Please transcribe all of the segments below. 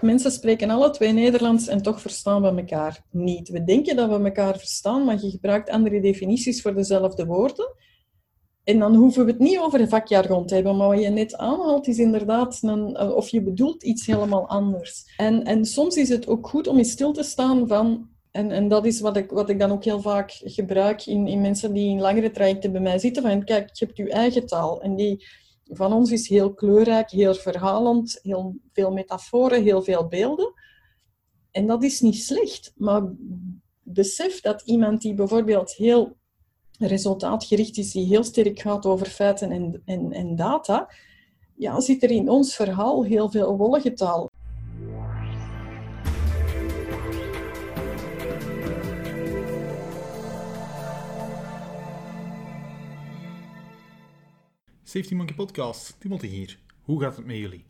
Mensen spreken alle twee Nederlands en toch verstaan we elkaar niet. We denken dat we elkaar verstaan, maar je gebruikt andere definities voor dezelfde woorden. En dan hoeven we het niet over vakjargon te hebben, maar wat je net aanhaalt is inderdaad, een, of je bedoelt iets helemaal anders. En, en soms is het ook goed om eens stil te staan van, en, en dat is wat ik, wat ik dan ook heel vaak gebruik in, in mensen die in langere trajecten bij mij zitten, van kijk, je hebt je eigen taal. En die van ons is heel kleurrijk, heel verhalend, heel veel metaforen, heel veel beelden. En dat is niet slecht, maar besef dat iemand die bijvoorbeeld heel resultaatgericht is, die heel sterk gaat over feiten en, en, en data, ja, zit er in ons verhaal heel veel wollige taal. Safety Monkey Podcast, Timothy hier. Hoe gaat het met jullie?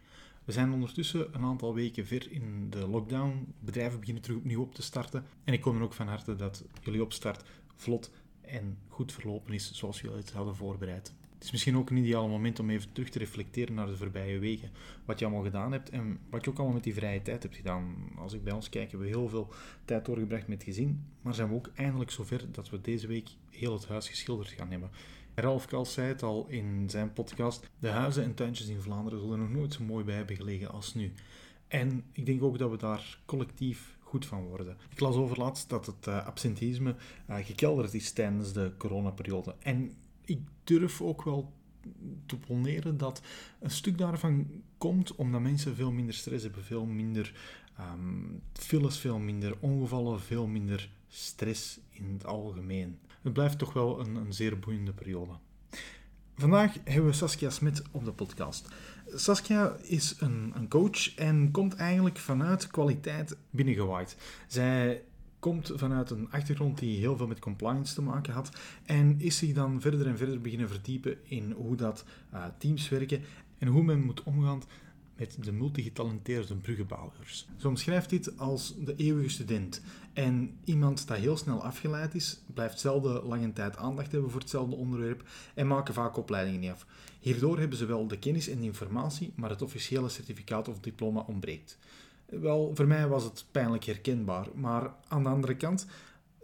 We zijn ondertussen een aantal weken ver in de lockdown. Bedrijven beginnen terug opnieuw op te starten. En ik kom er ook van harte dat jullie opstart vlot en goed verlopen is zoals jullie het hadden voorbereid. Het is misschien ook een ideaal moment om even terug te reflecteren naar de voorbije weken. Wat je allemaal gedaan hebt en wat je ook allemaal met die vrije tijd hebt gedaan. Als ik bij ons kijk, hebben we heel veel tijd doorgebracht met gezin. Maar zijn we ook eindelijk zover dat we deze week heel het huis geschilderd gaan hebben. Ralf Kals zei het al in zijn podcast: de huizen en tuintjes in Vlaanderen zullen nog nooit zo mooi bij hebben gelegen als nu. En ik denk ook dat we daar collectief goed van worden. Ik las over laatst dat het uh, absenteïsme uh, gekelderd is tijdens de coronaperiode. En ik durf ook wel te poneren dat een stuk daarvan komt omdat mensen veel minder stress hebben, veel minder um, files, veel minder ongevallen, veel minder stress in het algemeen. Het blijft toch wel een, een zeer boeiende periode. Vandaag hebben we Saskia Smit op de podcast. Saskia is een, een coach en komt eigenlijk vanuit kwaliteit binnengewaaid. Zij komt vanuit een achtergrond die heel veel met compliance te maken had en is zich dan verder en verder beginnen verdiepen in hoe dat uh, teams werken en hoe men moet omgaan met de multigetalenteerde bruggenbouwers. Ze omschrijft dit als de eeuwige student. En iemand dat heel snel afgeleid is, blijft zelden lange tijd aandacht hebben voor hetzelfde onderwerp en maken vaak opleidingen niet af. Hierdoor hebben ze wel de kennis en de informatie, maar het officiële certificaat of diploma ontbreekt. Wel, voor mij was het pijnlijk herkenbaar, maar aan de andere kant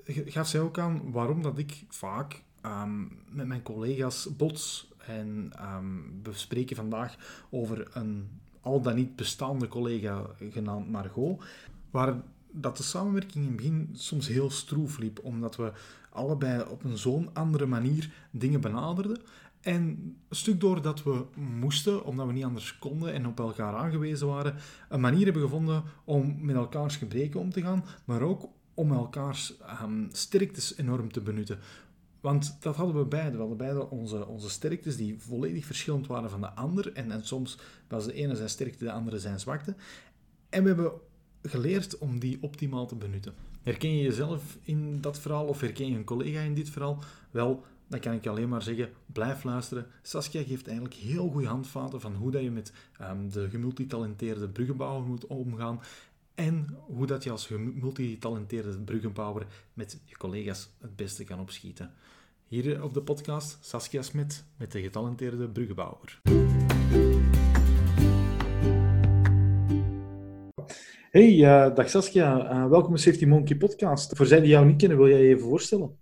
gaf zij ook aan waarom dat ik vaak ehm, met mijn collega's bots en um, we spreken vandaag over een al dan niet bestaande collega genaamd Margot, waar dat de samenwerking in het begin soms heel stroef liep, omdat we allebei op een zo'n andere manier dingen benaderden. En een stuk doordat we moesten, omdat we niet anders konden en op elkaar aangewezen waren, een manier hebben gevonden om met elkaars gebreken om te gaan, maar ook om elkaars um, sterktes enorm te benutten. Want dat hadden we beide. We hadden beide onze, onze sterktes die volledig verschillend waren van de ander. En, en soms was de ene zijn sterkte, de andere zijn zwakte. En we hebben geleerd om die optimaal te benutten. Herken je jezelf in dat verhaal of herken je een collega in dit verhaal? Wel, dan kan ik alleen maar zeggen, blijf luisteren. Saskia geeft eigenlijk heel goede handvaten van hoe dat je met um, de gemultitalenteerde bruggenbouwer moet omgaan. En hoe dat je als gemultitalenteerde bruggenbouwer met je collega's het beste kan opschieten. Hier op de podcast Saskia Smit met de getalenteerde bruggenbouwer. Hey, uh, dag Saskia. Uh, welkom bij Safety Monkey Podcast. Voor zij die jou niet kennen, wil jij je even voorstellen?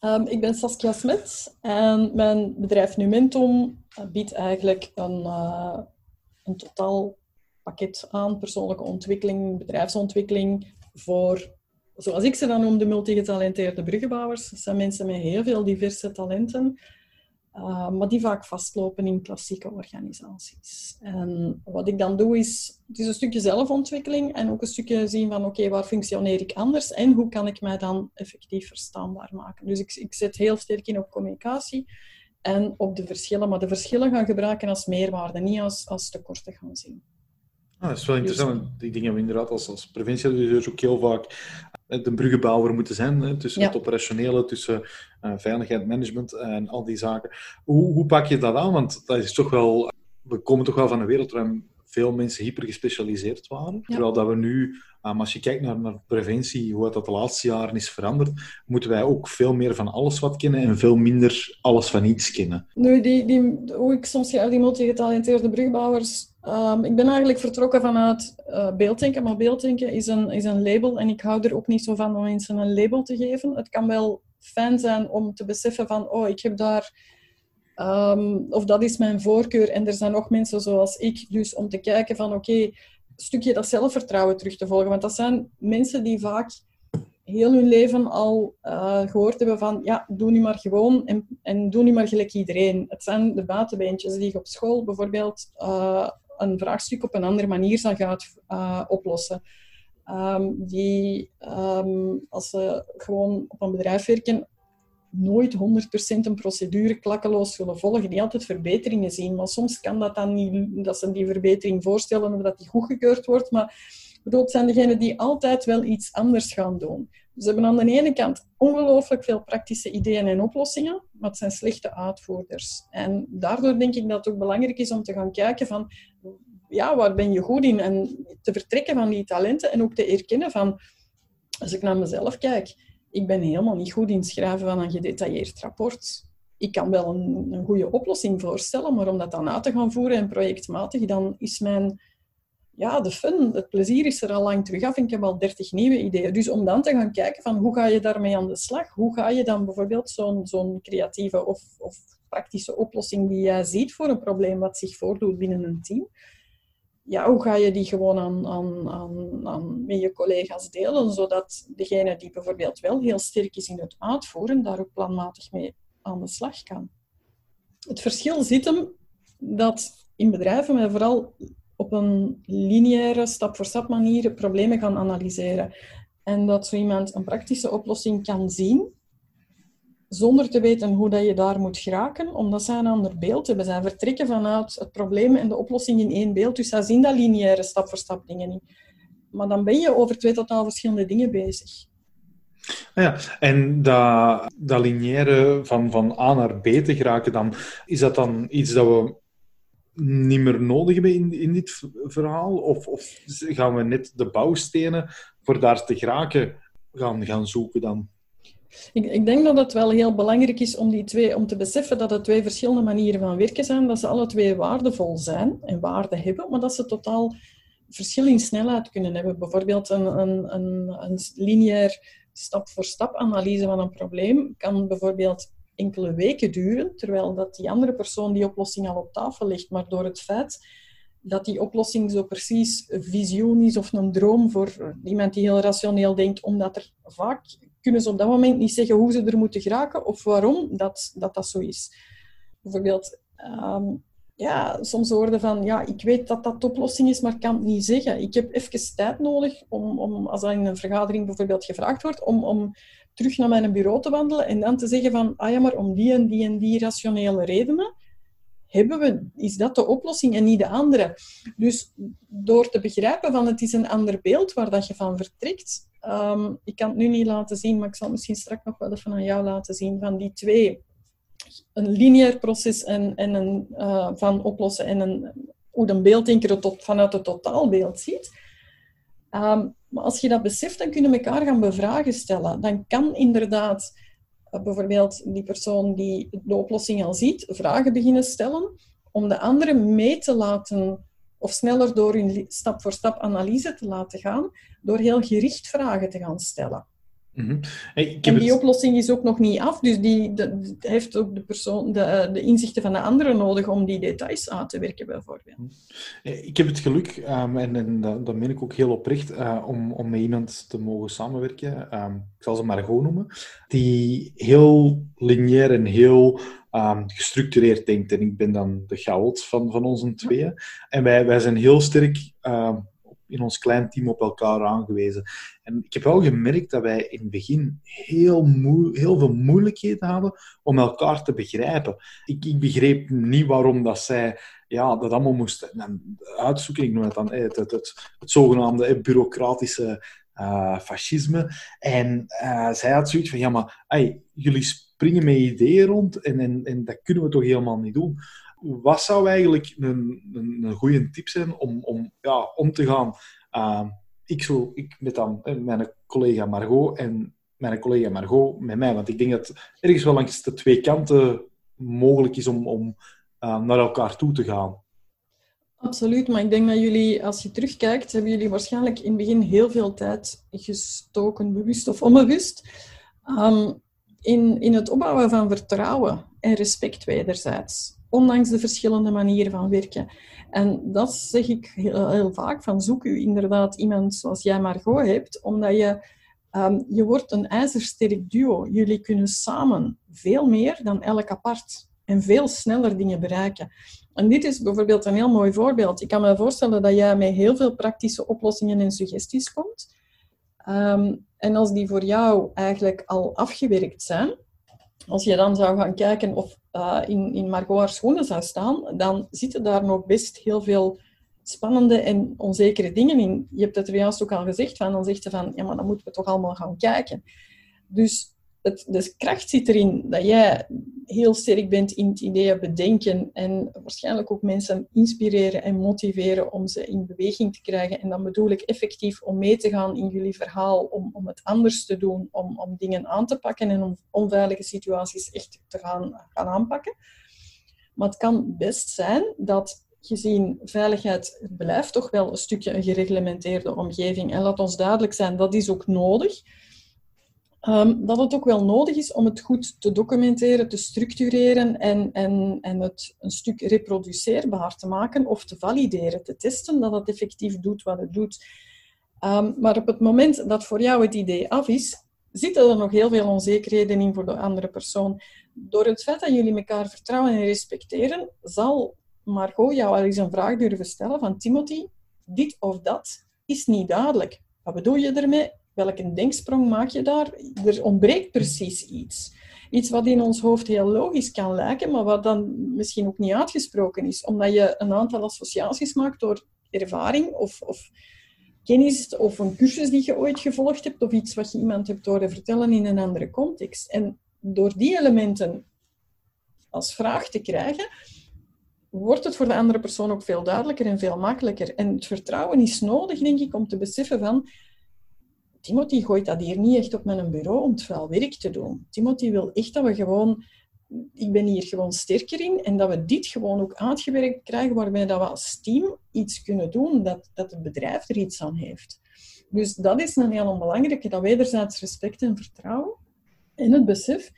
Um, ik ben Saskia Smit en mijn bedrijf Numentum biedt eigenlijk een, uh, een totaal pakket aan persoonlijke ontwikkeling, bedrijfsontwikkeling voor zoals ik ze dan noem, de multigetalenteerde bruggenbouwers. Dat zijn mensen met heel veel diverse talenten, uh, maar die vaak vastlopen in klassieke organisaties. En wat ik dan doe is, het is een stukje zelfontwikkeling en ook een stukje zien van, oké, waar functioneer ik anders en hoe kan ik mij dan effectief verstaanbaar maken. Dus ik, ik zet heel sterk in op communicatie en op de verschillen, maar de verschillen gaan gebruiken als meerwaarde, niet als, als tekorten gaan zien. Ah, dat is wel interessant. Die dingen hebben we inderdaad als, als preventieadviseurs ook heel vaak eh, de bruggenbouwer moeten zijn. Hè, tussen het operationele, tussen uh, veiligheid, management en al die zaken. Hoe, hoe pak je dat aan? Want dat is toch wel, we komen toch wel van een wereld waarin veel mensen hyper gespecialiseerd waren. Terwijl dat we nu, um, als je kijkt naar, naar preventie, hoe dat de laatste jaren is veranderd, moeten wij ook veel meer van alles wat kennen en veel minder alles van iets kennen. Nu, die, die, hoe ik soms die multigetalenteerde brugbouwers Ehm, ik ben eigenlijk vertrokken vanuit uh, beelddenken, maar beelddenken is een, is een label en ik hou er ook niet zo van om mensen een label te geven. Het kan wel fijn zijn om te beseffen van, oh, ik heb daar, ehm, of dat is mijn voorkeur en er zijn nog mensen zoals ik, dus om te kijken van, oké, een stukje dat zelfvertrouwen terug te volgen. Want dat zijn mensen die vaak heel hun leven al uh, gehoord hebben van ja, doe nu maar gewoon en, en doe nu maar gelijk iedereen. Het zijn de buitenbeentjes die je op school bijvoorbeeld uh, een vraagstuk op een andere manier zal gaat uh, oplossen. Um, die, um, als ze gewoon op een bedrijf werken, nooit 100% een procedure klakkeloos zullen volgen, die altijd verbeteringen zien. Maar soms kan dat dan niet, dat ze die verbetering voorstellen of dat die goedgekeurd wordt. Maar bedoel, het zijn degenen die altijd wel iets anders gaan doen. Ze hebben aan de ene kant ongelooflijk veel praktische ideeën en oplossingen, maar het zijn slechte uitvoerders. En daardoor denk ik dat het ook belangrijk is om te gaan kijken van, ja, waar ben je goed in? En te vertrekken van die talenten en ook te erkennen van, als ik naar mezelf kijk, ik ben helemaal niet goed in schrijven van een gedetailleerd rapport. Ik kan wel een, een goede oplossing voorstellen, maar om dat dan uit te gaan voeren en projectmatig, dan is mijn ja, de fun, het plezier is er al lang terug af en ik heb al dertig nieuwe ideeën. Dus om dan te gaan kijken van hoe ga je daarmee aan de slag? Hoe ga je dan bijvoorbeeld zo'n zo'n creatieve of, of praktische oplossing die jij ziet voor een probleem wat zich voordoet binnen een team, ja, hoe ga je die gewoon aan, aan, aan, aan met je collega's delen, zodat degene die bijvoorbeeld wel heel sterk is in het uitvoeren, daar ook planmatig mee aan de slag kan. Het verschil zit hem dat in bedrijven, maar vooral op een lineaire, stap-voor-stap manier problemen gaan analyseren. En dat zo iemand een praktische oplossing kan zien, zonder te weten hoe dat je daar moet geraken, omdat zij een ander beeld hebben. Zij vertrekken vanuit het probleem en de oplossing in één beeld. Dus zij zien dat lineaire stap-voor-stap dingen niet. Maar dan ben je over twee totaal verschillende dingen bezig. Ah ja, en dat, dat lineaire van, van A naar B te geraken, dan, is dat dan iets dat we niet meer nodig hebben in, in dit verhaal? Of, of gaan we net de bouwstenen voor daar te geraken gaan, gaan zoeken dan? Ik, ik, denk dat het wel heel belangrijk is om, die twee, om te beseffen dat het twee verschillende manieren van werken zijn, dat ze alle twee waardevol zijn en waarde hebben, maar dat ze totaal verschil in snelheid kunnen hebben. Bijvoorbeeld een, een, een, een lineair stap-voor-stap analyse van een probleem kan bijvoorbeeld enkele weken duren, terwijl dat die andere persoon die oplossing al op tafel ligt. Maar door het feit dat die oplossing zo precies visioen is of een droom voor iemand die heel rationeel denkt, omdat er vaak kunnen ze op dat moment niet zeggen hoe ze er moeten geraken of waarom dat dat, dat zo is. Bijvoorbeeld, um, ja, soms hoorden van, ja, ik weet dat dat de oplossing is, maar kan het niet zeggen. Ik heb even tijd nodig om, om als dat in een vergadering bijvoorbeeld gevraagd wordt, om, om terug naar mijn bureau te wandelen en dan te zeggen van, ah ja, maar om die en die en die rationele redenen hebben we, is dat de oplossing en niet de andere. Dus door te begrijpen van het is een ander beeld waar dat je van vertrekt. Um, ik kan het nu niet laten zien, maar ik zal misschien straks nog wel aan jou laten zien van die twee. Een lineair proces en, en een, uh, van oplossen en een, hoe een beelddenker het tot, vanuit het totaalbeeld ziet. Um, maar als je dat beseft, dan kunnen we elkaar gaan bevragen stellen. Dan kan inderdaad uh, bijvoorbeeld die persoon die de oplossing al ziet, vragen beginnen stellen om de andere mee te laten of sneller door hun stap-voor-stap analyse te laten gaan, door heel gericht vragen te gaan stellen. Mm en die oplossing is ook nog niet af, dus die de, heeft ook de, persoon, de, de, inzichten van de anderen nodig om die details aan te werken, bijvoorbeeld. Mhm. Ik heb het geluk, um, en, en dat, dat meen ik ook heel oprecht, uh, om, om met iemand te mogen samenwerken. Um, ik zal ze Margot noemen, die heel lineair en heel um, gestructureerd denkt. En ik ben dan de chaot van, van onze tweeën. En wij, wij zijn heel sterk in ons klein team op elkaar aangewezen. En ik heb wel gemerkt dat wij in het begin heel, heel veel moeilijkheden hadden om elkaar te begrijpen. Ik, ik begreep niet waarom dat zij ja, dat allemaal moesten uitzoeken. Ik noem het dan het, het, zogenaamde bureaucratische uh, fascisme. En zij had zoiets van, ja, maar jullie springen met ideeën rond en, en, en dat kunnen we toch helemaal niet doen. Wat zou eigenlijk een, een, een goede tip zijn om, om, ja, om te gaan? Uh, ik, zo, ik met dan mijn collega Margot en mijn collega Margot met mij. Want ik denk dat ergens wel langs de twee kanten mogelijk is om, om uh, naar elkaar toe te gaan. Absoluut, maar ik denk dat jullie, als je terugkijkt, hebben jullie waarschijnlijk in het begin heel veel tijd gestoken, bewust of onbewust, um, in, in het opbouwen van vertrouwen en respect wederzijds, ondanks de verschillende manieren van werken. En dat zeg ik heel, vaak, van zoek u inderdaad iemand zoals jij Margot hebt, omdat je, um, je wordt een ijzersterk duo. Jullie kunnen samen veel meer dan elk apart en veel sneller dingen bereiken. En dit is bijvoorbeeld een heel mooi voorbeeld. Ik kan me voorstellen dat jij met heel veel praktische oplossingen en suggesties komt. Ehm, en als die voor jou eigenlijk al afgewerkt zijn, als je dan zou gaan kijken of uh, in, in Margot haar schoenen zou staan, dan zitten daar nog best heel veel spannende en onzekere dingen in. Je hebt het er juist ook al gezegd, van, dan zegt ze van, ja, maar dan moeten we toch allemaal gaan kijken. Dus de kracht zit erin dat jij heel sterk bent in het ideeën bedenken en waarschijnlijk ook mensen inspireren en motiveren om ze in beweging te krijgen. En dan bedoel ik effectief om mee te gaan in jullie verhaal, om, om het anders te doen, om, om dingen aan te pakken en om onveilige situaties echt te gaan, gaan aanpakken. Maar het kan best zijn dat gezien veiligheid blijft toch wel een stukje een gereglementeerde omgeving. En laat ons duidelijk zijn, dat is ook nodig. Um, dat het ook wel nodig is om het goed te documenteren, te structureren en, en, en het een stuk reproduceerbaar te maken of te valideren, te testen dat het effectief doet wat het doet. Um, maar op het moment dat voor jou het idee af is, zitten er nog heel veel onzekerheden in voor de andere persoon. Door het feit dat jullie elkaar vertrouwen en respecteren, zal Margot jou al eens een vraag durven stellen van Timothy, dit of dat is niet duidelijk. Wat bedoel je ermee? Welke denksprong maak je daar? Er ontbreekt precies iets. Iets wat in ons hoofd heel logisch kan lijken, maar wat dan misschien ook niet uitgesproken is, omdat je een aantal associaties maakt door ervaring of, of kennis of een cursus die je ooit gevolgd hebt of iets wat je iemand hebt horen vertellen in een andere context. En door die elementen als vraag te krijgen, wordt het voor de andere persoon ook veel duidelijker en veel makkelijker. En het vertrouwen is nodig, denk ik, om te beseffen van Timothy gooit dat hier niet echt op mijn bureau om het werk te doen. Timothy wil echt dat we gewoon... Ik ben hier gewoon sterker in en dat we dit gewoon ook uitgewerkt krijgen waarbij dat we als team iets kunnen doen dat, dat het bedrijf er iets aan heeft. Dus dat is een heel belangrijke, dat wederzijds respect en vertrouwen. En het besef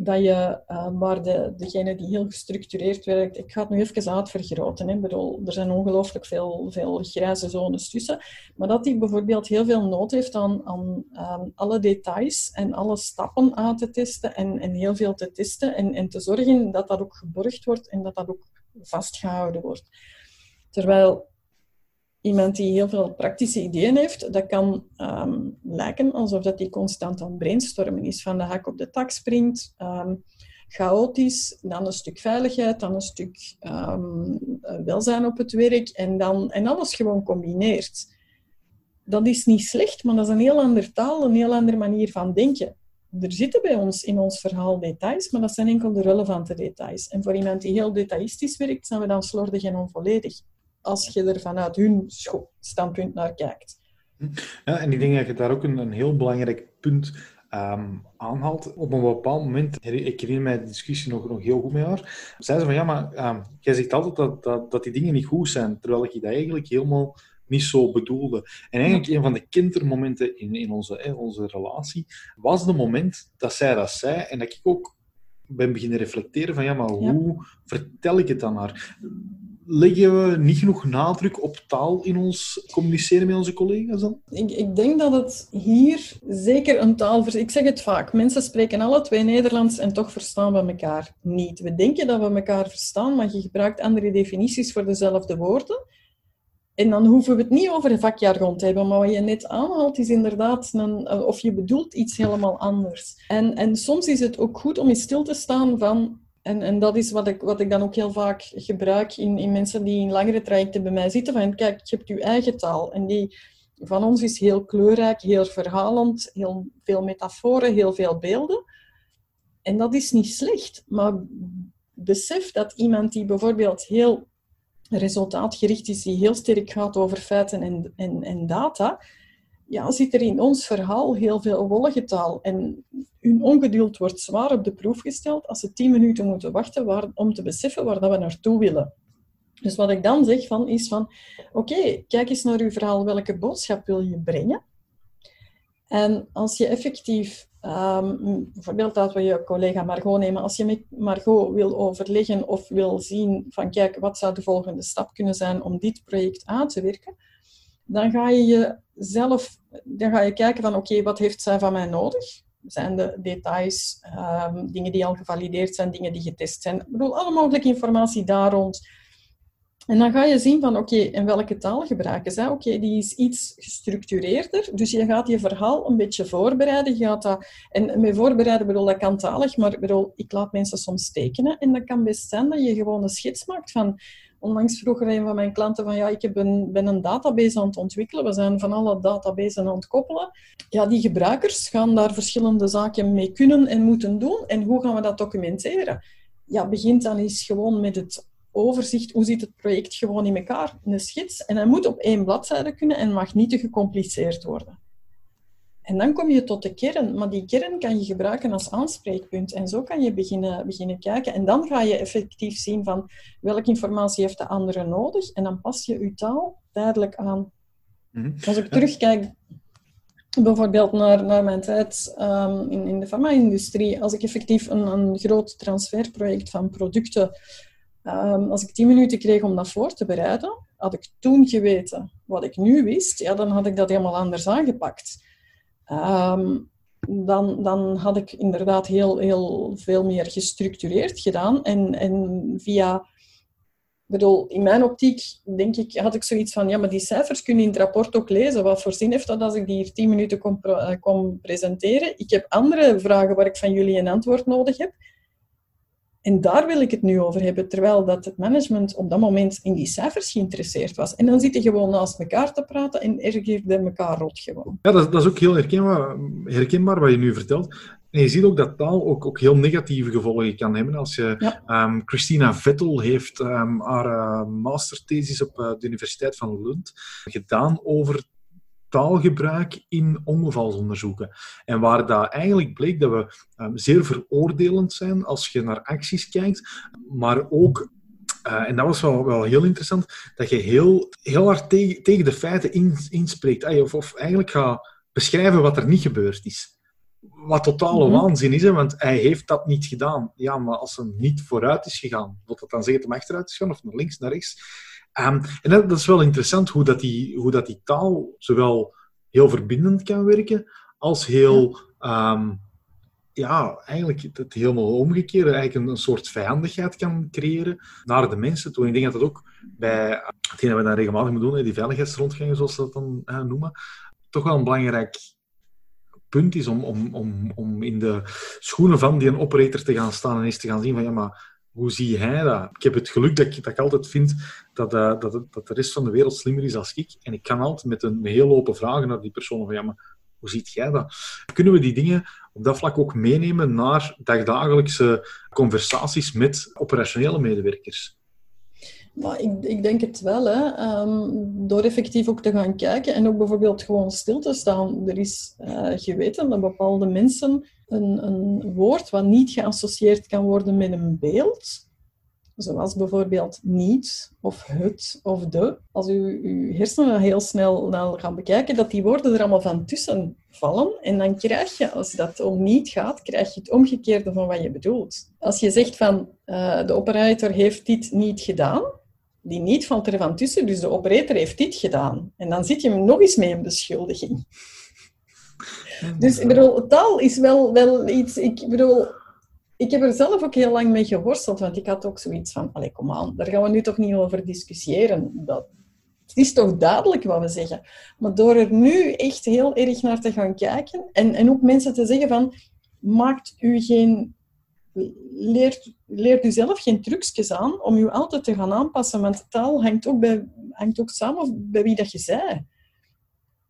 dat je, uh, waar de, degene die heel gestructureerd werkt, ik ga het nu even uitvergroten. Hè. Ik bedoel, er zijn ongelooflijk veel, veel grijze zones tussen. Maar dat die bijvoorbeeld heel veel nood heeft aan, aan um, alle details en alle stappen aan te testen en, en heel veel te testen en, en te zorgen dat dat ook geborgd wordt en dat dat ook vastgehouden wordt. Terwijl iemand die heel veel praktische ideeën heeft, dat kan um, lijken alsof dat die constant aan brainstormen is, van de hak op de tak springt, um, chaotisch, dan een stuk veiligheid, dan een stuk um, welzijn op het werk en, dan, en alles gewoon combineert. Dat is niet slecht, maar dat is een heel andere taal, een heel andere manier van denken. Er zitten bij ons in ons verhaal details, maar dat zijn enkel de relevante details. En voor iemand die heel detailistisch werkt, zijn we dan slordig en onvolledig als je er vanuit hun standpunt naar kijkt. Ja, en ik denk dat je daar ook een, een heel belangrijk punt um, aanhaalt. Op een bepaald moment, ik herinner mij de discussie nog, nog heel goed met haar, zei ze van ja, maar um, jij zegt altijd dat, dat, dat die dingen niet goed zijn, terwijl ik dat eigenlijk helemaal niet zo bedoelde. En eigenlijk een van de kindermomenten in, in onze, onze relatie was de moment dat zij dat zei en dat ik ook ben beginnen reflecteren van ja, maar hoe vertel ik het dan haar? Leggen we niet genoeg nadruk op taal in ons communiceren met onze collega's dan? Ik, ik denk dat het hier zeker een taal... Ik zeg het vaak, mensen spreken alle twee Nederlands en toch verstaan we elkaar niet. We denken dat we elkaar verstaan, maar je gebruikt andere definities voor dezelfde woorden. En dan hoeven we het niet over een vakjargon te hebben, maar wat je net aanhaalt is inderdaad, een, of je bedoelt iets helemaal anders. En, en soms is het ook goed om eens stil te staan van en, en dat is wat ik, wat ik dan ook heel vaak gebruik in, in mensen die in langere trajecten bij mij zitten. Van, kijk, je hebt je eigen taal. En die van ons is heel kleurrijk, heel verhalend, heel veel metaforen, heel veel beelden. En dat is niet slecht. Maar besef dat iemand die bijvoorbeeld heel resultaatgericht is, die heel sterk gaat over feiten en, en, en data, ja, zit er in ons verhaal heel veel wollige taal. En hun ongeduld wordt zwaar op de proef gesteld als ze tien minuten moeten wachten waar, om te beseffen waar dat we naartoe willen. Dus wat ik dan zeg van, is van, oké, kijk eens naar uw verhaal, welke boodschap wil je brengen? En als je effectief, um, bijvoorbeeld dat we je collega Margot nemen, als je met Margot wil overleggen of wil zien van, kijk, wat zou de volgende stap kunnen zijn om dit project aan te werken, dan ga je zelf, dan ga je kijken van, oké, wat heeft zij van mij nodig? Zijn de details, um, dingen die al gevalideerd zijn, dingen die getest zijn? Ik bedoel, alle mogelijke informatie daar rond en dan ga je zien van, oké, in welke taal gebruiken ze? Oké, die is iets gestructureerder. Dus je gaat je verhaal een beetje voorbereiden. Gaat dat, en met voorbereiden bedoel, dat kan talig, maar bedoel, ik laat mensen soms tekenen. En dat kan best zijn dat je gewoon een schets maakt van... Onlangs vroeg een van mijn klanten van, ja, ik heb een, ben een database aan het ontwikkelen. We zijn van alle databases aan het koppelen. Ja, die gebruikers gaan daar verschillende zaken mee kunnen en moeten doen. En hoe gaan we dat documenteren? Ja, begint dan eens gewoon met het overzicht, hoe zit het project gewoon in elkaar, een schets. En hij moet op één bladzijde kunnen en mag niet te gecompliceerd worden. En dan kom je tot de kern, maar die kern kan je gebruiken als aanspreekpunt. En zo kan je beginnen, beginnen kijken. En dan ga je effectief zien van welke informatie heeft de andere nodig. En dan pas je je taal duidelijk aan. Mhm. Als ik terugkijk bijvoorbeeld naar, naar mijn tijd um, in, in de farma-industrie, als ik effectief een, een groot transferproject van producten Ehm, als ik tien minuten kreeg om dat voor te bereiden, had ik toen geweten wat ik nu wist, ja, dan had ik dat helemaal anders aangepakt. Ehm, dan, dan had ik inderdaad heel, heel veel meer gestructureerd gedaan. En, en via, bedoel, in mijn optiek, denk ik, had ik zoiets van, ja, maar die cijfers kunnen in het rapport ook lezen. Wat voor zin heeft dat als ik die hier tien minuten kom, kom presenteren? Ik heb andere vragen waar ik van jullie een antwoord nodig heb. En daar wil ik het nu over hebben, terwijl dat het management op dat moment in die cijfers geïnteresseerd was. En dan zitten gewoon naast elkaar te praten en ergerde elkaar rot gewoon. Ja, dat, dat, is ook heel herkenbaar, herkenbaar wat je nu vertelt. En je ziet ook dat taal ook, ook heel negatieve gevolgen kan hebben. Als je, ehm, Christina Vettel heeft um, haar uh, masterthesis op uh, de Universiteit van Lund gedaan over taalgebruik in ongevalsonderzoeken. En waar dat eigenlijk bleek dat we um, zeer veroordelend zijn als je naar acties kijkt, maar ook uh, en dat was wel, wel heel interessant, dat je heel, heel hard tegen, tegen de feiten in, inspreekt. Of, of eigenlijk gaat beschrijven wat er niet gebeurd is. Wat totale mm waanzin is, hè, want hij heeft dat niet gedaan. Ja, maar als hij niet vooruit is gegaan, wil dat dan zeggen dat hij achteruit is gegaan of naar links, naar rechts? Um, en dat, dat, is wel interessant hoe dat, die, hoe dat die taal zowel heel verbindend kan werken, als heel, um, ja, eigenlijk het helemaal omgekeerde, eigenlijk een, soort vijandigheid kan creëren naar de mensen toe. En ik denk dat dat ook bij hetgeen dat we dan regelmatig moeten doen, die veiligheidsrondgangen, zoals ze dat dan uh, noemen, toch wel een belangrijk punt is om, om, om, om in de schoenen van die een operator te gaan staan en eens te gaan zien van ja, maar hoe zie hij dat? Ik heb het geluk dat ik, dat ik altijd vind dat, uh, dat, dat de rest van de wereld slimmer is als ik. En ik kan altijd met een heel open vragen naar die persoon van ja, maar hoe ziet jij dat? Kunnen we die dingen op dat vlak ook meenemen naar dagdagelijkse conversaties met operationele medewerkers? Maar ik, ik denk het wel, hè. Ehm, door effectief ook te gaan kijken en ook bijvoorbeeld gewoon stil te staan. Er is uh, geweten dat bepaalde mensen een, een woord wat niet geassocieerd kan worden met een beeld, zoals bijvoorbeeld niet of het of de. Als u uw hersenen heel snel gaan bekijken, dat die woorden er allemaal van tussen vallen. En dan krijg je, als dat om niet gaat, krijg je het omgekeerde van wat je bedoelt. Als je zegt van uh, de operator heeft dit niet gedaan, die niet valt er van tussen, dus de operator heeft dit gedaan. En dan zit je nog eens mee in beschuldiging. Dus ik bedoel, taal is wel, wel iets... Ik bedoel, ik heb er zelf ook heel lang mee geworsteld, want ik had ook zoiets van, allee, kom aan, daar gaan we nu toch niet over discussiëren. Dat, het is toch duidelijk wat we zeggen. Maar door er nu echt heel erg naar te gaan kijken en, en ook mensen te zeggen van, maakt u geen... Leert, leert u zelf geen trucjes aan om u altijd te gaan aanpassen, want taal hangt ook, bij, hangt ook samen bij wie dat je zei.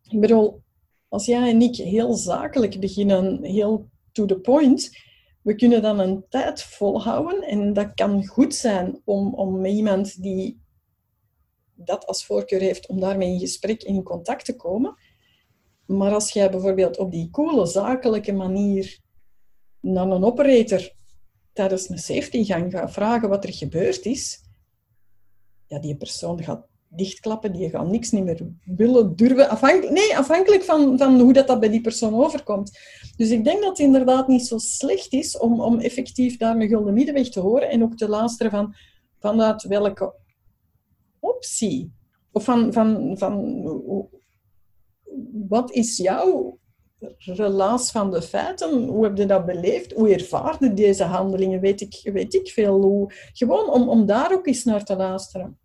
Ik bedoel, als jij en ik heel zakelijk beginnen, heel to the point, we kunnen dan een tijd volhouden en dat kan goed zijn om, om met iemand die dat als voorkeur heeft, om daarmee in gesprek in contact te komen. Maar als jij bijvoorbeeld op die coole, zakelijke manier naar een operator tijdens een safety gang gaat vragen wat er gebeurd is, ja, die persoon gaat dichtklappen, die gaat niks niet meer willen, durven. Afhankelijk, nee, afhankelijk van, van hoe dat, dat bij die persoon overkomt. Dus ik denk dat het inderdaad niet zo slecht is om, om effectief daar een gulden middenweg te horen en ook te luisteren van vanuit welke optie of van, van, van wat is jouw relaas van de feiten? Hoe heb je dat beleefd? Hoe ervaarde deze handelingen? Weet ik, weet ik veel. Hoe, gewoon om, om daar ook eens naar te luisteren.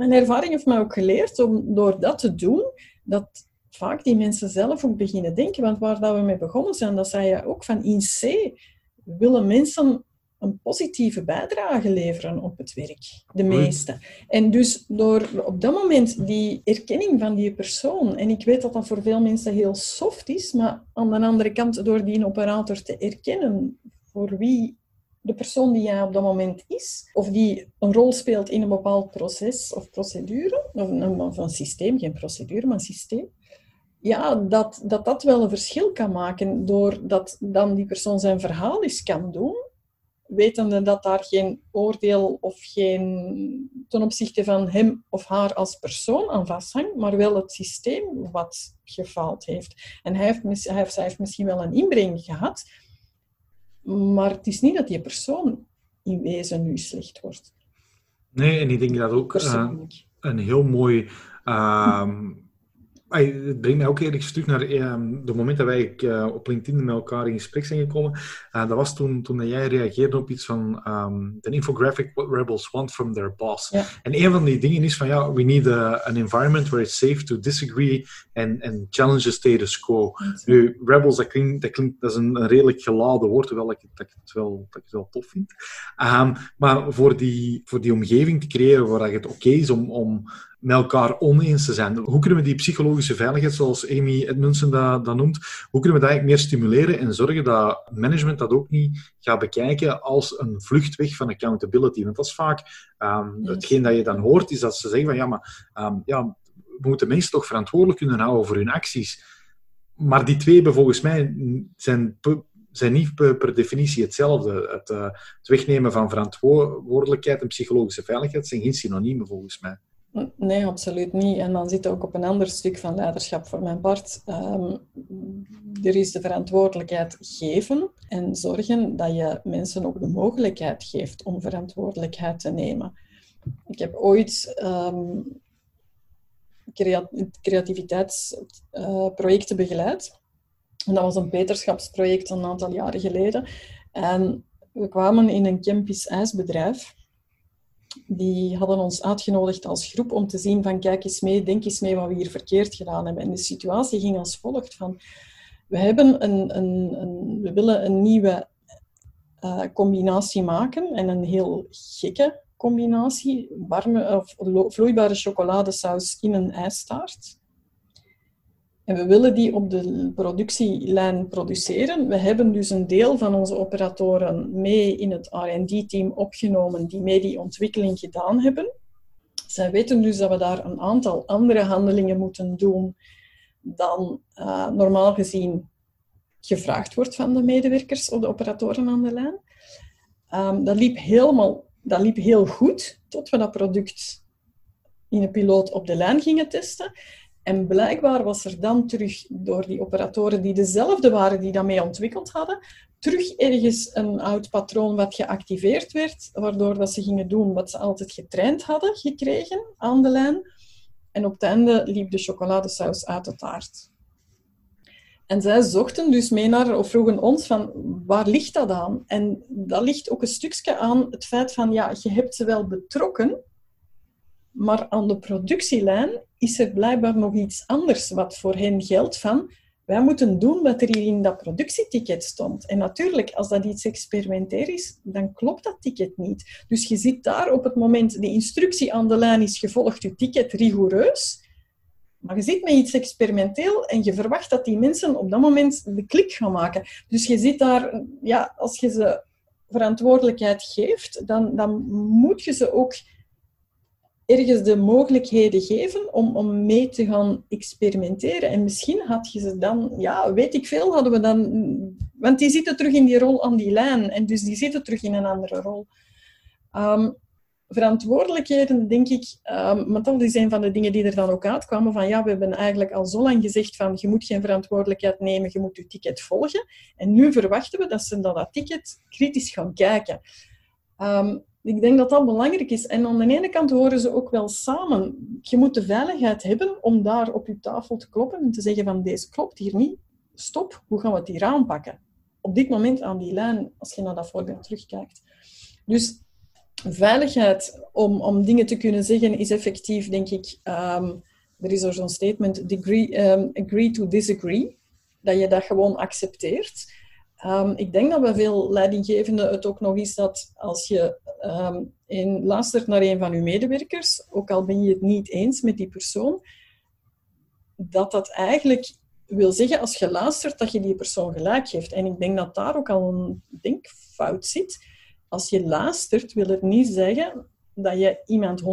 Mijn ervaring heeft mij ook geleerd om door dat te doen, dat vaak die mensen zelf ook beginnen denken. Want waar dat we mee begonnen zijn, dat zei je ook van in C willen mensen een positieve bijdrage leveren op het werk. De meeste. En dus door op dat moment die erkenning van die persoon, en ik weet dat dat voor veel mensen heel soft is, maar aan de andere kant door die operator te erkennen voor wie de persoon die jij op dat moment is, of die een rol speelt in een bepaald proces of procedure, of een, systeem, geen procedure, maar een systeem, ja, dat, dat dat wel een verschil kan maken doordat dan die persoon zijn verhaal eens kan doen wetende dat daar geen oordeel of geen ten opzichte van hem of haar als persoon aan vasthangt, maar wel het systeem wat gefaald heeft. En hij heeft, hij heeft, heeft misschien wel een inbreng gehad, maar het is niet dat die persoon in wezen nu slecht wordt. Nee, en ik denk dat ook uh, een heel mooi uh, het brengt mij ook ergens terug naar ehm, de moment dat wij uh, op LinkedIn met elkaar in gesprek zijn gekomen. Uh, dat was toen, toen jij reageerde op iets van um, de infographic What Rebels Want From Their Boss. En een van die dingen is van ja, we need a, an environment where it's safe to disagree and, and challenge the status quo. Nu, Rebels, dat klinkt, dat klinkt, dat is een, een redelijk geladen woord, terwijl ik, dat ik, het, wel, dat ik het wel tof vind. Um, maar voor die, voor die omgeving te creëren waar het oké is om, om met elkaar oneens te zijn. Hoe kunnen we die psychologische veiligheid, zoals Amy Edmundsen dat, dat noemt, hoe kunnen we dat eigenlijk meer stimuleren en zorgen dat management dat ook niet gaat bekijken als een vluchtweg van accountability? Want dat is vaak um, hetgeen dat je dan hoort, is dat ze zeggen van ja, maar um, ja, we moeten mensen toch verantwoordelijk kunnen houden voor hun acties. Maar die twee volgens mij zijn zijn niet per, definitie hetzelfde. Het, uh, het, wegnemen van verantwoordelijkheid en psychologische veiligheid zijn geen synoniemen volgens mij. Nee, absoluut niet. En dan zit ook op een ander stuk van leiderschap voor mijn part. Um, er is de verantwoordelijkheid geven en zorgen dat je mensen ook de mogelijkheid geeft om verantwoordelijkheid te nemen. Ik heb ooit um, creativiteitsprojecten begeleid. En dat was een beterschapsproject een aantal jaren geleden. En we kwamen in een campus ijsbedrijf die hadden ons uitgenodigd als groep om te zien van kijk eens mee, denk eens mee wat we hier verkeerd gedaan hebben. En de situatie ging als volgt van we, hebben een, een, een we willen een nieuwe uh, combinatie maken en een heel gekke combinatie, warme of vloeibare chocoladesaus in een ijstaart. En we willen die op de productielijn produceren. We hebben dus een deel van onze operatoren mee in het R&D-team opgenomen die mee die ontwikkeling gedaan hebben. Zij weten dus dat we daar een aantal andere handelingen moeten doen dan uh, normaal gezien gevraagd wordt van de medewerkers of de operatoren aan de lijn. Um, dat, liep helemaal, dat liep heel goed tot we dat product in een piloot op de lijn gingen testen. En blijkbaar was er dan terug door die operatoren die dezelfde waren die dat mee ontwikkeld hadden, terug ergens een oud patroon wat geactiveerd werd, waardoor dat ze gingen doen wat ze altijd getraind hadden gekregen aan de lijn. En op het einde liep de chocoladesaus uit de taart. En zij zochten dus mee naar, of vroegen ons van, waar ligt dat aan? En dat ligt ook een stukje aan het feit van, ja, je hebt ze wel betrokken, maar aan de productielijn is er blijkbaar nog iets anders wat voor hen geldt van wij moeten doen wat er hier in dat productieticket stond. En natuurlijk, als dat iets experimentair is, dan klopt dat ticket niet. Dus je zit daar op het moment, de instructie aan de lijn is gevolgd, je ticket rigoureus, maar je zit met iets experimenteel en je verwacht dat die mensen op dat moment de klik gaan maken. Dus je zit daar, ja, als je ze verantwoordelijkheid geeft, dan, dan moet je ze ook ergens de mogelijkheden geven om, om mee te gaan experimenteren. En misschien had je ze dan, ja, weet ik veel, hadden we dan... Want die zitten terug in die rol aan die lijn. En dus die zitten terug in een andere rol. Ehm, verantwoordelijkheden, denk ik, want dat is een van de dingen die er dan ook uitkwamen, van ja, we hebben eigenlijk al zo lang gezegd van je moet geen verantwoordelijkheid nemen, je moet je ticket volgen. En nu verwachten we dat ze naar dat ticket kritisch gaan kijken. Ehm, ik denk dat dat belangrijk is. En aan de ene kant horen ze ook wel samen. Je moet de veiligheid hebben om daar op je tafel te kloppen en te zeggen van deze klopt hier niet. Stop, hoe gaan we het hier aanpakken? Op dit moment aan die lijn, als je naar dat voorbeeld terugkijkt. Dus veiligheid om, om dingen te kunnen zeggen is effectief, denk ik, ehm, er is zo'n statement, degree, um, agree to disagree, dat je dat gewoon accepteert. Um, ik denk dat bij veel leidinggevenden het ook nog is dat als je um, in, luistert naar een van uw medewerkers, ook al ben je het niet eens met die persoon, dat dat eigenlijk wil zeggen, als je luistert, dat je die persoon gelijk geeft. En ik denk dat daar ook al een denkfout zit als je luistert, wil het niet zeggen dat je iemand 100%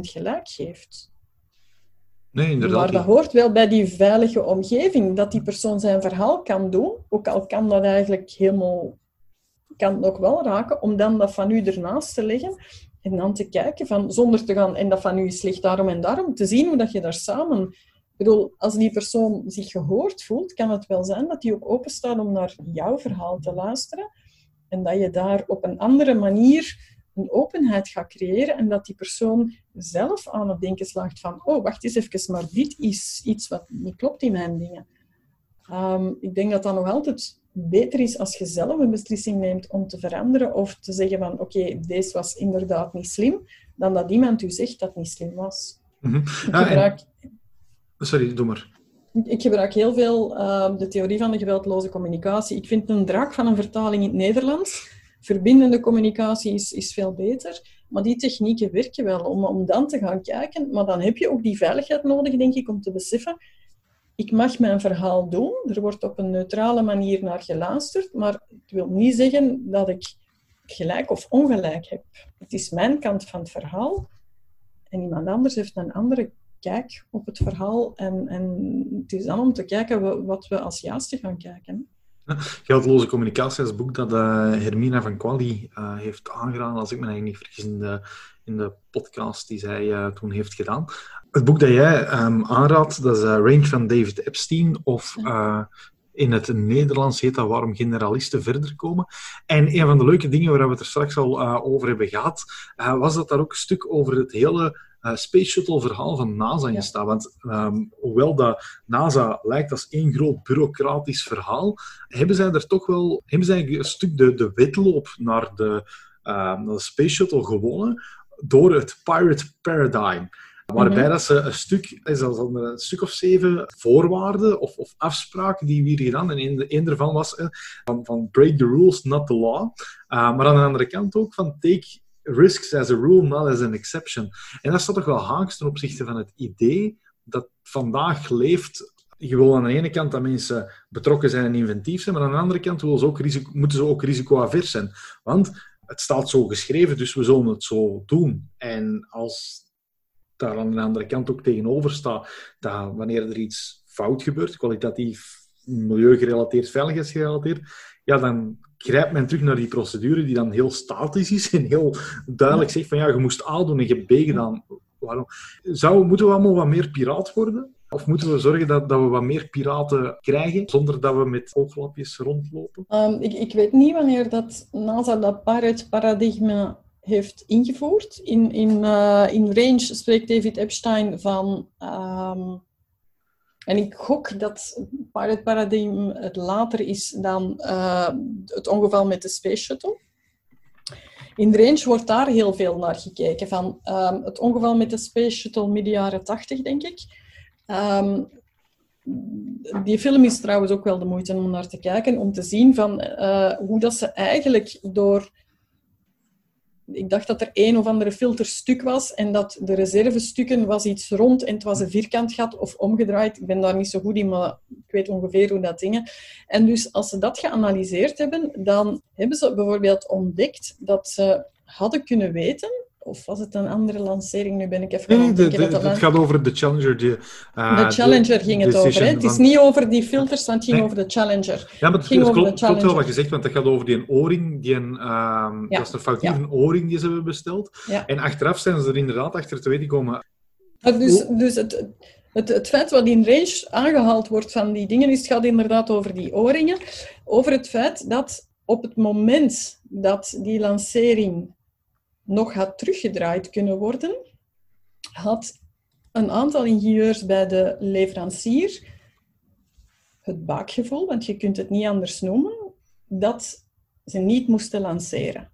gelijk geeft. Nee, inderdaad. Maar dat hoort wel bij die veilige omgeving, dat die persoon zijn verhaal kan doen, ook al kan dat eigenlijk helemaal, kan het ook wel raken, om dan dat van u ernaast te leggen en dan te kijken van, zonder te gaan, en dat van u is slecht daarom en daarom, te zien hoe dat je daar samen... Bedoel, als die persoon zich gehoord voelt, kan het wel zijn dat die ook open staat om naar jouw verhaal te luisteren. En dat je daar op een andere manier een openheid gaat creëren en dat die persoon zelf aan het denken slaagt van oh, wacht eens even, maar dit is iets wat niet klopt in mijn dingen. Ehm, ik denk dat dat nog altijd beter is als je zelf een beslissing neemt om te veranderen of te zeggen van oké, deze was inderdaad niet slim, dan dat iemand u zegt dat het niet slim was. Mm gebruik... Sorry, doe maar. Ik gebruik heel veel uh, de theorie van de geweldloze communicatie. Ik vind een draak van een vertaling in het Nederlands. Verbindende communicatie is, is veel beter. Maar die technieken werken wel om, om dan te gaan kijken. Maar dan heb je ook die veiligheid nodig, denk ik, om te beseffen. Ik mag mijn verhaal doen. Er wordt op een neutrale manier naar geluisterd. Maar het wil niet zeggen dat ik gelijk of ongelijk heb. Het is mijn kant van het verhaal. En iemand anders heeft een andere kijk op het verhaal. En, en het is dan om te kijken wat we als juiste gaan kijken. Geldloze communicatie is boek dat uh, Hermina van Quali uh, heeft aangeraden, als ik me niet vergis, in de, in de podcast die zij uh, toen heeft gedaan. Het boek dat jij um, aanraadt, dat is Range van David Epstein, of in het Nederlands heet dat Waarom generalisten verder komen. En een van de leuke dingen waar we het er straks al over hebben gehad, was dat daar ook een stuk over het hele uh, Space Shuttle verhaal van NASA in staat. Want um, hoewel dat NASA lijkt als één groot bureaucratisch verhaal, hebben zij er toch wel hebben zij een stuk de, de wedloop naar de, uh, naar de Space Shuttle gewonnen door het Pirate Paradigm. Waarbij mhm. dat ze een stuk, is dat een stuk of zeven voorwaarden of, of afspraken die we hier gedaan. En een, een daarvan was eh, van, van break the rules, not the law. Uh, maar aan de andere kant ook van take risks as a rule, not as an exception. En dat staat toch wel haaks ten opzichte van het idee dat vandaag leeft. Je wil aan de ene kant dat mensen betrokken zijn en inventief zijn, maar aan de andere kant ze ook risico, moeten ze ook risicoavers zijn. Want het staat zo geschreven, dus we zullen het zo doen. En als daar aan de andere kant ook tegenover staat dat wanneer er iets fout gebeurt, kwalitatief milieugerelateerd, veiligheidsgerelateerd, ja, dan grijpt men terug naar die procedure die dan heel statisch is en heel duidelijk zegt van ja, je moest A doen en je hebt B gedaan. Waarom? Zou, moeten we allemaal wat meer piraat worden? Of moeten we zorgen dat, dat we wat meer piraten krijgen, zonder dat we met ooglapjes rondlopen? Um, ik, ik weet niet wanneer dat NASA dat pirate-paradigma heeft ingevoerd. In, in, uh, in Range spreekt David Epstein van um, en ik gok dat Pirate Paradigm het later is dan uh, het ongeval met de Space Shuttle. In Range wordt daar heel veel naar gekeken. Van, um, het ongeval met de Space Shuttle midden jaren 80, denk ik. Um, die film is trouwens ook wel de moeite om naar te kijken, om te zien van, uh, hoe dat ze eigenlijk door ik dacht dat er een of andere filterstuk was en dat de reservestukken was iets rond en het was een vierkant gat of omgedraaid. Ik ben daar niet zo goed in, maar ik weet ongeveer hoe dat dingen. En dus als ze dat geanalyseerd hebben, dan hebben ze bijvoorbeeld ontdekt dat ze hadden kunnen weten of was het een andere lancering? Nu ben ik even Nee, het de- de- dat het gaat over de Challenger. Die, uh, De Challenger ging het over. Hè? Het is niet over die filters, want het ging Nee. over de Challenger. Ja, maar het, ging het over de klopt, klopt wel wat je zegt, want dat gaat over die oorring, die een, ehm, Ja, dat is een foutieve ja. oorring die ze hebben besteld. Ja. En achteraf zijn ze er inderdaad achter te weten. Maar Dus, dus het, het, het feit wat in range aangehaald wordt van die dingen, is, het gaat inderdaad over die oorringen. Over het feit dat op het moment dat die lancering nog had teruggedraaid kunnen worden, had een aantal ingenieurs bij de leverancier het baakgevoel, want je kunt het niet anders noemen, dat ze niet moesten lanceren.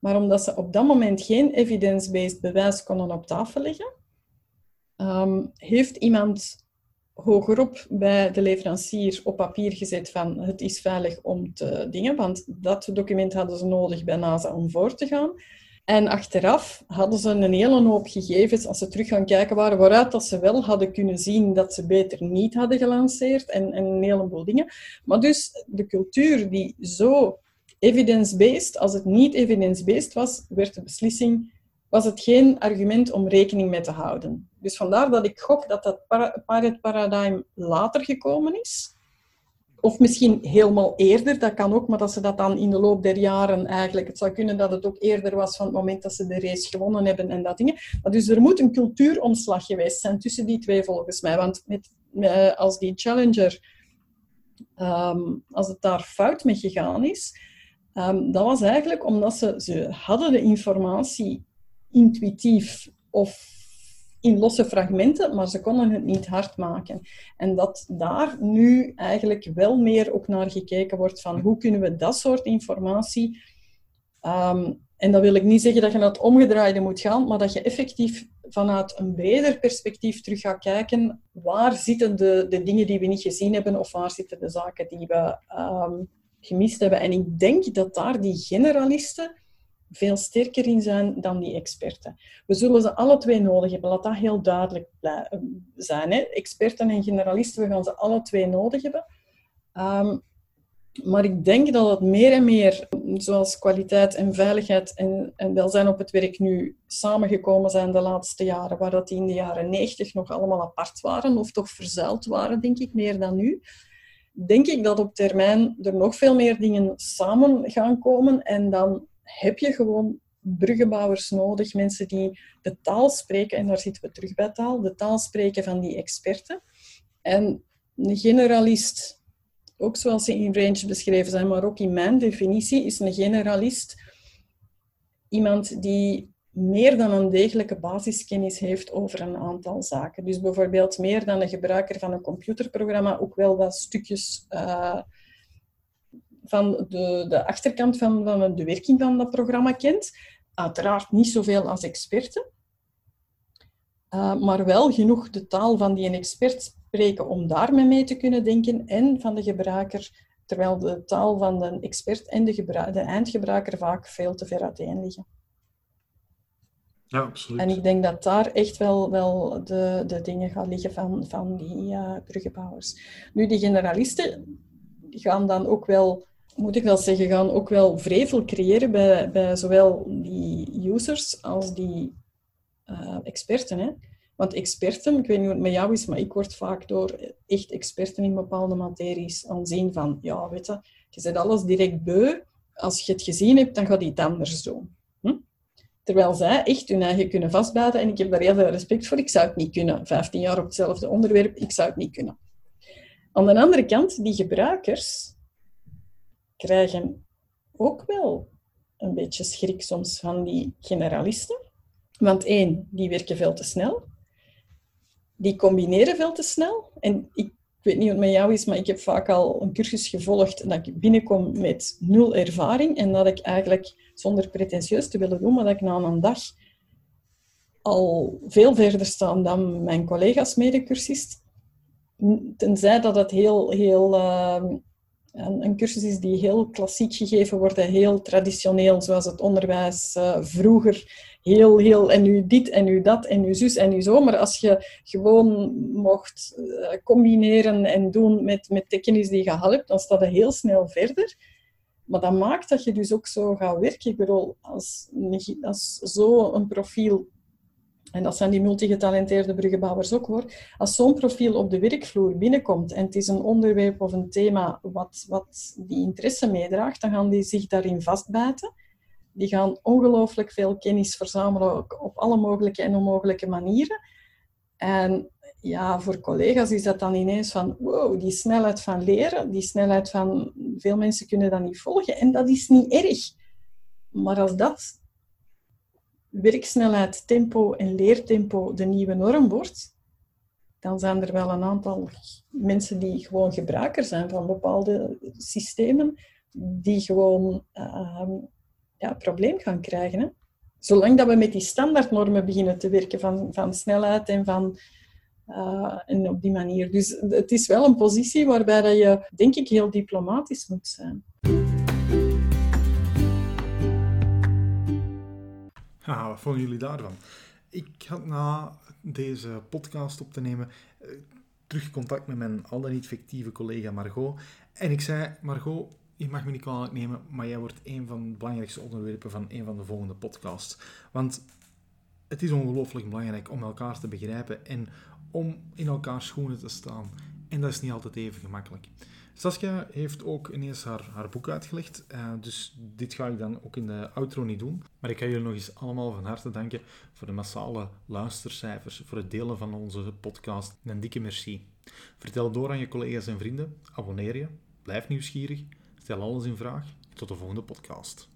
Maar omdat ze op dat moment geen evidence-based bewijs konden op tafel leggen, ehm, heeft iemand hogerop bij de leverancier op papier gezet van het is veilig om te dingen, want dat document hadden ze nodig bij NASA om voor te gaan. En achteraf hadden ze een hele hoop gegevens, als ze terug gaan kijken waren, waaruit dat ze wel hadden kunnen zien dat ze beter niet hadden gelanceerd en, en een heleboel dingen. Maar dus de cultuur die zo evidence-based, als het niet evidence-based was, werd de beslissing, was het geen argument om rekening mee te houden. Dus vandaar dat ik gok dat dat para- pilot paradigm later gekomen is. Of misschien helemaal eerder, dat kan ook, maar dat ze dat dan in de loop der jaren eigenlijk... Het zou kunnen dat het ook eerder was van het moment dat ze de race gewonnen hebben en dat dingen. Dus er moet een cultuuromslag geweest zijn tussen die twee volgens mij. Want met, met- als die Challenger, ehm, als het daar fout mee gegaan is, ehm, dat was eigenlijk omdat ze, ze hadden de informatie intuïtief of in losse fragmenten, maar ze konden het niet hard maken. En dat daar nu eigenlijk wel meer ook naar gekeken wordt van hoe kunnen we dat soort informatie... ehm, en dat wil ik niet zeggen dat je naar het omgedraaide moet gaan, maar dat je effectief vanuit een breder perspectief terug gaat kijken waar zitten de, de dingen die we niet gezien hebben of waar zitten de zaken die we ehm, gemist hebben. En ik denk dat daar die generalisten veel sterker in zijn dan die experten. We zullen ze alle twee nodig hebben, laat dat heel duidelijk blij- zijn. Hè? Experten en generalisten, we gaan ze alle twee nodig hebben. Ehm, maar ik denk dat het meer en meer, zoals kwaliteit en veiligheid en, en welzijn op het werk nu samengekomen zijn de laatste jaren, waar dat die in de jaren 90 nog allemaal apart waren, of toch verzuild waren, denk ik, meer dan nu. Denk ik dat op termijn er nog veel meer dingen samen gaan komen en dan heb je gewoon bruggenbouwers nodig, mensen die de taal spreken, en daar zitten we terug bij taal, de taal spreken van die experten. En een generalist, ook zoals ze in range beschreven zijn, maar ook in mijn definitie, is een generalist iemand die meer dan een degelijke basiskennis heeft over een aantal zaken. Dus bijvoorbeeld meer dan een gebruiker van een computerprogramma ook wel wat stukjes uh, van de, de achterkant van, van de werking van dat programma kent. Uiteraard niet zoveel als experten, uh, maar wel genoeg de taal van die een expert spreken om daarmee mee te kunnen denken en van de gebruiker, terwijl de taal van de expert en de, de eindgebruiker vaak veel te ver uiteen liggen. Ja, absoluut. En ik denk dat daar echt wel, wel de, de dingen gaan liggen van, van die uh, bruggenbouwers. Nu, die generalisten gaan dan ook wel, moet ik wel zeggen, gaan ook wel vrevel creëren bij, bij zowel die users als die uh, experten. Hè? Want experten, ik weet niet hoe het met jou is, maar ik word vaak door echt experten in bepaalde materies aanzien van, ja, weet je, je zet alles direct beu. Als je het gezien hebt, dan gaat je het anders doen. Hm? Terwijl zij echt hun eigen kunnen vastbijten. En ik heb daar heel veel respect voor. Ik zou het niet kunnen. 15 jaar op hetzelfde onderwerp, ik zou het niet kunnen. Aan de andere kant, die gebruikers krijgen ook wel een beetje schrik soms van die generalisten. Want één, die werken veel te snel. Die combineren veel te snel. En ik, weet niet wat het met jou is, maar ik heb vaak al een cursus gevolgd dat ik binnenkom met nul ervaring en dat ik eigenlijk, zonder pretentieus te willen doen, maar dat ik na een dag al veel verder sta dan mijn collega's medecursist. Tenzij dat het heel, heel uh, een, cursus is die heel klassiek gegeven wordt, heel traditioneel, zoals het onderwijs uh, vroeger heel, heel, en nu dit, en nu dat, en nu zus, en nu zo. Maar als je gewoon mocht uh, combineren en doen met, met de die je al hebt, dan staat het heel snel verder. Maar dat maakt dat je dus ook zo gaat werken. Ik bedoel, als, als zo'n profiel, en dat zijn die multigetalenteerde bruggenbouwers ook hoor, als zo'n profiel op de werkvloer binnenkomt en het is een onderwerp of een thema wat, wat die interesse meedraagt, dan gaan die zich daarin vastbijten. Die gaan ongelooflijk veel kennis verzamelen op alle mogelijke en onmogelijke manieren. En ja, voor collega's is dat dan ineens van, wow, die snelheid van leren, die snelheid van, veel mensen kunnen dat niet volgen. En dat is niet erg. Maar als dat werksnelheid, tempo en leertempo de nieuwe norm wordt, dan zijn er wel een aantal mensen die gewoon gebruiker zijn van bepaalde systemen, die gewoon uh, ja, probleem gaan krijgen. Hè? Zolang dat we met die standaardnormen beginnen te werken van, van snelheid en van uh, en op die manier. Dus het is wel een positie waarbij dat je, denk ik, heel diplomatisch moet zijn. Haha, wat vonden jullie daarvan? Ik had na deze podcast op te nemen uh, terug contact met mijn al dan niet fictieve collega Margot. En ik zei, Margot, je mag me niet kwalijk nemen, maar jij wordt een van de belangrijkste onderwerpen van een van de volgende podcasts. Want het is ongelooflijk belangrijk om elkaar te begrijpen en om in elkaars schoenen te staan. En dat is niet altijd even gemakkelijk. Saskia heeft ook ineens haar, haar boek uitgelegd, uh, dus dit ga ik dan ook in de outro niet doen. Maar ik ga jullie nog eens allemaal van harte danken voor de massale luistercijfers, voor het delen van onze podcast. Een dikke merci. Vertel door aan je collega's en vrienden, abonneer je, blijf nieuwsgierig, stel alles in vraag. Tot de volgende podcast.